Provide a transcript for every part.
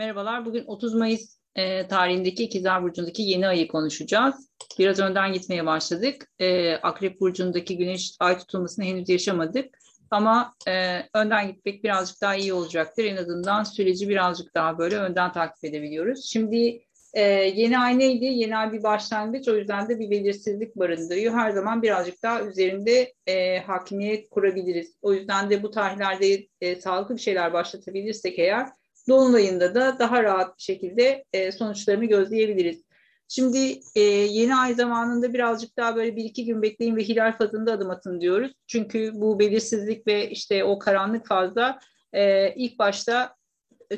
Merhabalar. Bugün 30 Mayıs e, tarihindeki İkizler Burcu'ndaki yeni ayı konuşacağız. Biraz önden gitmeye başladık. E, Akrep Burcu'ndaki güneş ay tutulmasını henüz yaşamadık. Ama e, önden gitmek birazcık daha iyi olacaktır. En azından süreci birazcık daha böyle önden takip edebiliyoruz. Şimdi e, yeni ay neydi? Yeni ay bir başlangıç. O yüzden de bir belirsizlik barındırıyor. Her zaman birazcık daha üzerinde e, hakimiyet kurabiliriz. O yüzden de bu tarihlerde e, sağlıklı bir şeyler başlatabilirsek eğer Dolunay'ında da daha rahat bir şekilde e, sonuçlarını gözleyebiliriz. Şimdi e, yeni ay zamanında birazcık daha böyle bir iki gün bekleyin ve hilal fazında adım atın diyoruz. Çünkü bu belirsizlik ve işte o karanlık fazla e, ilk başta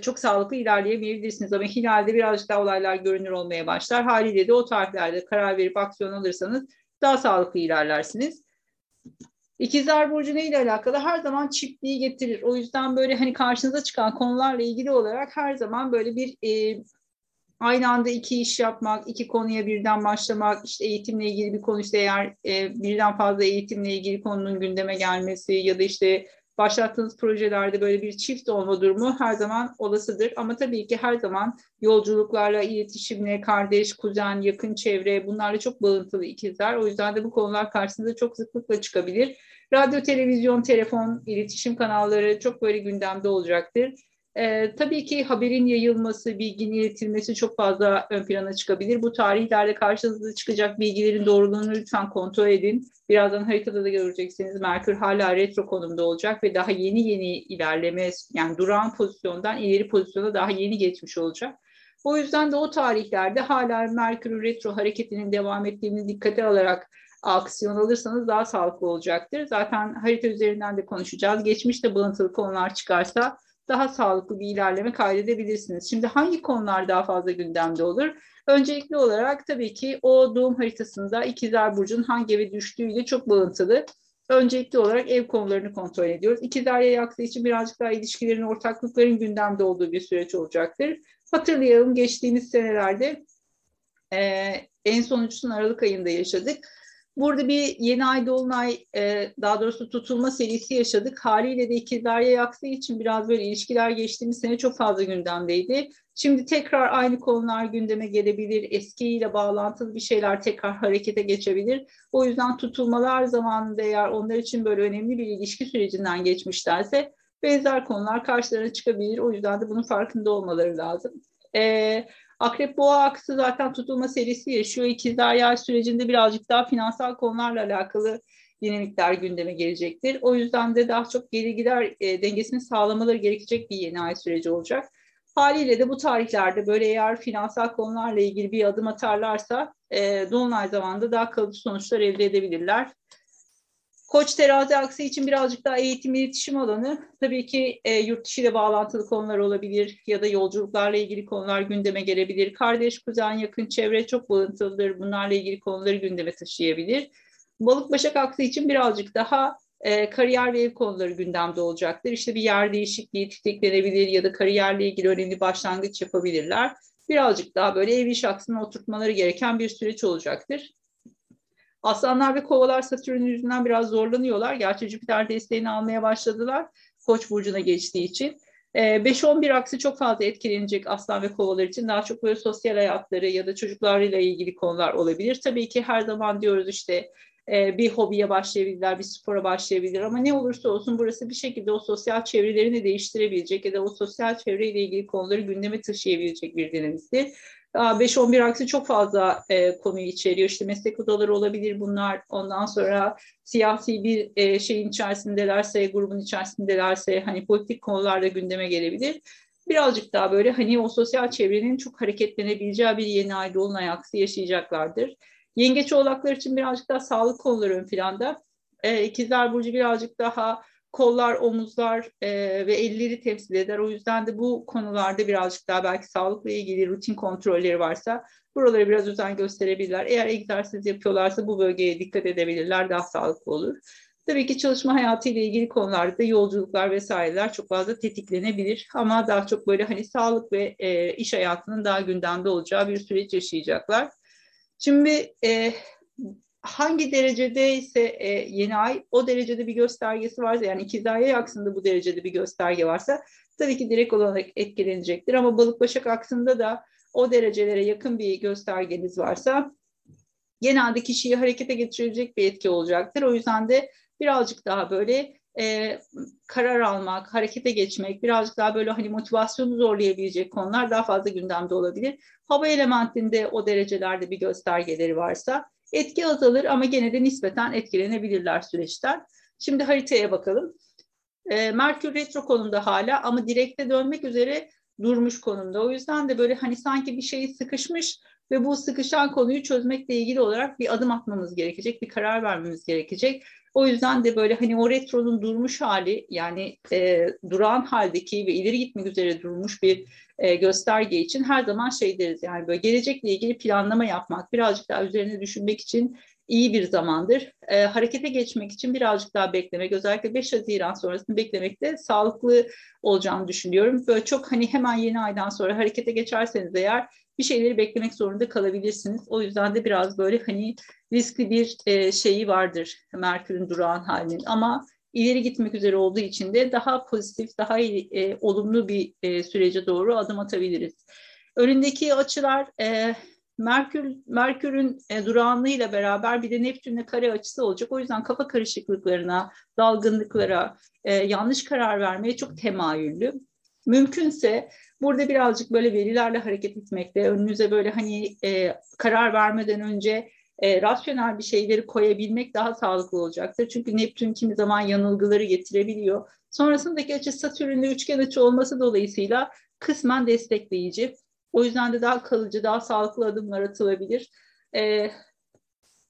çok sağlıklı ilerleyemeyebilirsiniz. Ama hilalde birazcık daha olaylar görünür olmaya başlar. Haliyle de o tarihlerde karar verip aksiyon alırsanız daha sağlıklı ilerlersiniz. İkizler Burcu neyle alakalı? Her zaman çiftliği getirir. O yüzden böyle hani karşınıza çıkan konularla ilgili olarak her zaman böyle bir e, aynı anda iki iş yapmak, iki konuya birden başlamak, işte eğitimle ilgili bir konu işte eğer e, birden fazla eğitimle ilgili konunun gündeme gelmesi ya da işte başlattığınız projelerde böyle bir çift olma durumu her zaman olasıdır. Ama tabii ki her zaman yolculuklarla, iletişimle, kardeş, kuzen, yakın çevre bunlarla çok bağıntılı ikizler. O yüzden de bu konular karşısında çok sıklıkla çıkabilir. Radyo, televizyon, telefon, iletişim kanalları çok böyle gündemde olacaktır. Ee, tabii ki haberin yayılması, bilginin iletilmesi çok fazla ön plana çıkabilir. Bu tarihlerde karşınıza çıkacak bilgilerin doğruluğunu lütfen kontrol edin. Birazdan haritada da göreceksiniz. Merkür hala retro konumda olacak ve daha yeni yeni ilerleme, yani duran pozisyondan ileri pozisyona daha yeni geçmiş olacak. O yüzden de o tarihlerde hala Merkür retro hareketinin devam ettiğini dikkate alarak aksiyon alırsanız daha sağlıklı olacaktır. Zaten harita üzerinden de konuşacağız. Geçmişte bağıntılı konular çıkarsa daha sağlıklı bir ilerleme kaydedebilirsiniz. Şimdi hangi konular daha fazla gündemde olur? Öncelikli olarak tabii ki o doğum haritasında ikizler burcunun hangi eve düştüğüyle çok bağıntılı. Öncelikli olarak ev konularını kontrol ediyoruz. İkizler aksı için birazcık daha ilişkilerin, ortaklıkların gündemde olduğu bir süreç olacaktır. Hatırlayalım geçtiğimiz senelerde e, en sonuncusunu Aralık ayında yaşadık. Burada bir yeni ay dolunay e, daha doğrusu tutulma serisi yaşadık. Haliyle de ikizler yaksı için biraz böyle ilişkiler geçtiğimiz sene çok fazla gündemdeydi. Şimdi tekrar aynı konular gündeme gelebilir. Eskiyle bağlantılı bir şeyler tekrar harekete geçebilir. O yüzden tutulmalar zamanında eğer onlar için böyle önemli bir ilişki sürecinden geçmişlerse benzer konular karşılarına çıkabilir. O yüzden de bunun farkında olmaları lazım. Ee, Akrep Boğa aksı zaten tutulma serisi yaşıyor. İkizler yay sürecinde birazcık daha finansal konularla alakalı dinamikler gündeme gelecektir. O yüzden de daha çok geri gider e, dengesini sağlamaları gerekecek bir yeni ay süreci olacak. Haliyle de bu tarihlerde böyle eğer finansal konularla ilgili bir adım atarlarsa e, dolunay zamanında daha kalıcı sonuçlar elde edebilirler. Koç terazi aksi için birazcık daha eğitim iletişim alanı. Tabii ki e, yurt dışı ile bağlantılı konular olabilir ya da yolculuklarla ilgili konular gündeme gelebilir. Kardeş, kuzen, yakın çevre çok bağıntılıdır. Bunlarla ilgili konuları gündeme taşıyabilir. Balık başak aksi için birazcık daha e, kariyer ve ev konuları gündemde olacaktır. İşte bir yer değişikliği tetiklenebilir ya da kariyerle ilgili önemli başlangıç yapabilirler. Birazcık daha böyle ev iş aksına oturtmaları gereken bir süreç olacaktır. Aslanlar ve kovalar Satürn yüzünden biraz zorlanıyorlar. Gerçi Jüpiter desteğini almaya başladılar. Koç burcuna geçtiği için. 5-11 ee, aksi çok fazla etkilenecek aslan ve kovalar için daha çok böyle sosyal hayatları ya da çocuklarıyla ilgili konular olabilir. Tabii ki her zaman diyoruz işte e, bir hobiye başlayabilirler, bir spora başlayabilir ama ne olursa olsun burası bir şekilde o sosyal çevrelerini değiştirebilecek ya da o sosyal çevreyle ilgili konuları gündeme taşıyabilecek bir dinamiktir. 5-11 aksi çok fazla e, konuyu içeriyor. İşte meslek odaları olabilir bunlar. Ondan sonra siyasi bir e, şeyin içerisindelerse, grubun içerisindelerse hani politik konularda gündeme gelebilir. Birazcık daha böyle hani o sosyal çevrenin çok hareketlenebileceği bir yeni ay dolunay aksi yaşayacaklardır. Yengeç oğlaklar için birazcık daha sağlık konuları ön planda. E, İkizler Burcu birazcık daha kollar, omuzlar e, ve elleri temsil eder. O yüzden de bu konularda birazcık daha belki sağlıkla ilgili rutin kontrolleri varsa buralara biraz özen gösterebilirler. Eğer egzersiz yapıyorlarsa bu bölgeye dikkat edebilirler, daha sağlıklı olur. Tabii ki çalışma hayatı ile ilgili konularda yolculuklar vesaireler çok fazla tetiklenebilir ama daha çok böyle hani sağlık ve e, iş hayatının daha gündemde olacağı bir süreç yaşayacaklar. Şimdi e, hangi derecede ise e, yeni ay o derecede bir göstergesi varsa yani ikizler yay aksında bu derecede bir gösterge varsa tabii ki direkt olarak etkilenecektir. Ama balık başak aksında da o derecelere yakın bir göstergeniz varsa genelde kişiyi harekete geçirecek bir etki olacaktır. O yüzden de birazcık daha böyle e, karar almak, harekete geçmek, birazcık daha böyle hani motivasyonu zorlayabilecek konular daha fazla gündemde olabilir. Hava elementinde o derecelerde bir göstergeleri varsa etki azalır ama gene de nispeten etkilenebilirler süreçten. Şimdi haritaya bakalım. E, Merkür retro konumda hala ama direkte dönmek üzere durmuş konumda. O yüzden de böyle hani sanki bir şeyi sıkışmış ve bu sıkışan konuyu çözmekle ilgili olarak bir adım atmamız gerekecek, bir karar vermemiz gerekecek. O yüzden de böyle hani o retronun durmuş hali yani e, duran haldeki ve ileri gitmek üzere durmuş bir e, gösterge için her zaman şey deriz yani böyle gelecekle ilgili planlama yapmak, birazcık daha üzerine düşünmek için iyi bir zamandır. E, harekete geçmek için birazcık daha beklemek, özellikle 5 Haziran sonrasını beklemekte sağlıklı olacağını düşünüyorum. Böyle çok hani hemen yeni aydan sonra harekete geçerseniz eğer bir şeyleri beklemek zorunda kalabilirsiniz. O yüzden de biraz böyle hani riskli bir e, şeyi vardır Merkür'ün durağan halinin ama ileri gitmek üzere olduğu için de daha pozitif, daha e, olumlu bir e, sürece doğru adım atabiliriz. Önündeki açılar e, Merkür Merkür'ün e, durağanlığıyla beraber bir de Neptün'le kare açısı olacak. O yüzden kafa karışıklıklarına, dalgınlıklara, e, yanlış karar vermeye çok temayüllü. Mümkünse burada birazcık böyle verilerle hareket etmekte, önünüze böyle hani e, karar vermeden önce e, rasyonel bir şeyleri koyabilmek daha sağlıklı olacaktır. Çünkü Neptün kimi zaman yanılgıları getirebiliyor. Sonrasındaki açı Satürn'le üçgen açı olması dolayısıyla kısmen destekleyici. O yüzden de daha kalıcı, daha sağlıklı adımlar atılabilir. E,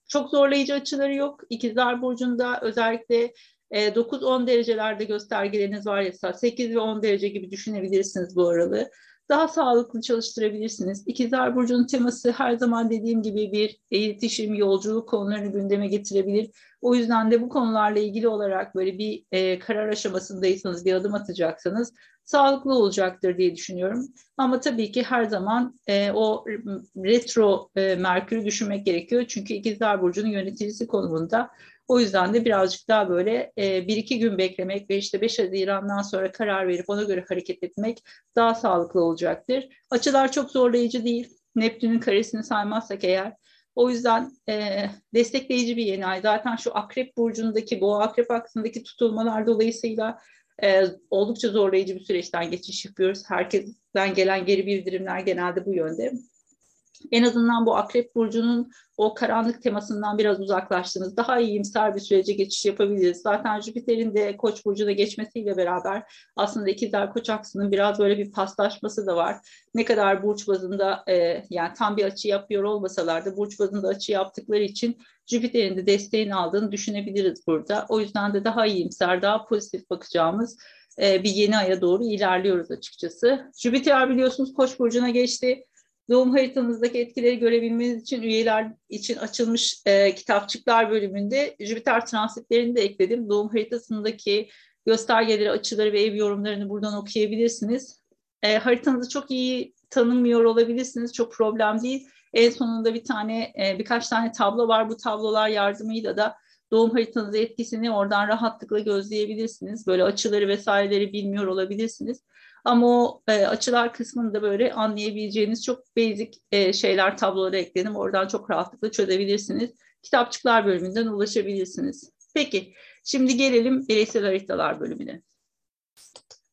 çok zorlayıcı açıları yok. İkizler Burcu'nda özellikle 9-10 e, derecelerde göstergeleriniz var ya 8 ve 10 derece gibi düşünebilirsiniz bu aralığı. Daha sağlıklı çalıştırabilirsiniz. İkizler Burcu'nun teması her zaman dediğim gibi bir iletişim, yolculuk konularını gündeme getirebilir. O yüzden de bu konularla ilgili olarak böyle bir e, karar aşamasındaysanız, bir adım atacaksanız sağlıklı olacaktır diye düşünüyorum. Ama tabii ki her zaman e, o retro e, Merkür'ü düşünmek gerekiyor. Çünkü İkizler Burcu'nun yöneticisi konumunda o yüzden de birazcık daha böyle e, bir iki gün beklemek ve işte 5 Haziran'dan sonra karar verip ona göre hareket etmek daha sağlıklı olacaktır. Açılar çok zorlayıcı değil. Neptün'ün karesini saymazsak eğer. O yüzden e, destekleyici bir yeni ay. Zaten şu Akrep Burcu'ndaki, bu Akrep aksındaki tutulmalar dolayısıyla e, oldukça zorlayıcı bir süreçten geçiş yapıyoruz. Herkesten gelen geri bildirimler genelde bu yönde en azından bu Akrep Burcu'nun o karanlık temasından biraz uzaklaştığınız, daha iyimser bir sürece geçiş yapabiliriz. Zaten Jüpiter'in de Koç burcuna geçmesiyle beraber aslında ikizler Koç aksının biraz böyle bir paslaşması da var. Ne kadar burç bazında e, yani tam bir açı yapıyor olmasalar da burç bazında açı yaptıkları için Jüpiter'in de desteğini aldığını düşünebiliriz burada. O yüzden de daha iyimser, daha pozitif bakacağımız e, bir yeni aya doğru ilerliyoruz açıkçası. Jüpiter biliyorsunuz Koç burcuna geçti doğum haritanızdaki etkileri görebilmeniz için üyeler için açılmış e, kitapçıklar bölümünde Jüpiter transitlerini de ekledim. Doğum haritasındaki göstergeleri, açıları ve ev yorumlarını buradan okuyabilirsiniz. E, haritanızı çok iyi tanımıyor olabilirsiniz. Çok problem değil. En sonunda bir tane, e, birkaç tane tablo var. Bu tablolar yardımıyla da doğum haritanızı etkisini oradan rahatlıkla gözleyebilirsiniz. Böyle açıları vesaireleri bilmiyor olabilirsiniz. Ama o e, açılar kısmında böyle anlayabileceğiniz çok basic e, şeyler tablolara ekledim. Oradan çok rahatlıkla çözebilirsiniz. Kitapçıklar bölümünden ulaşabilirsiniz. Peki şimdi gelelim bireysel haritalar bölümüne.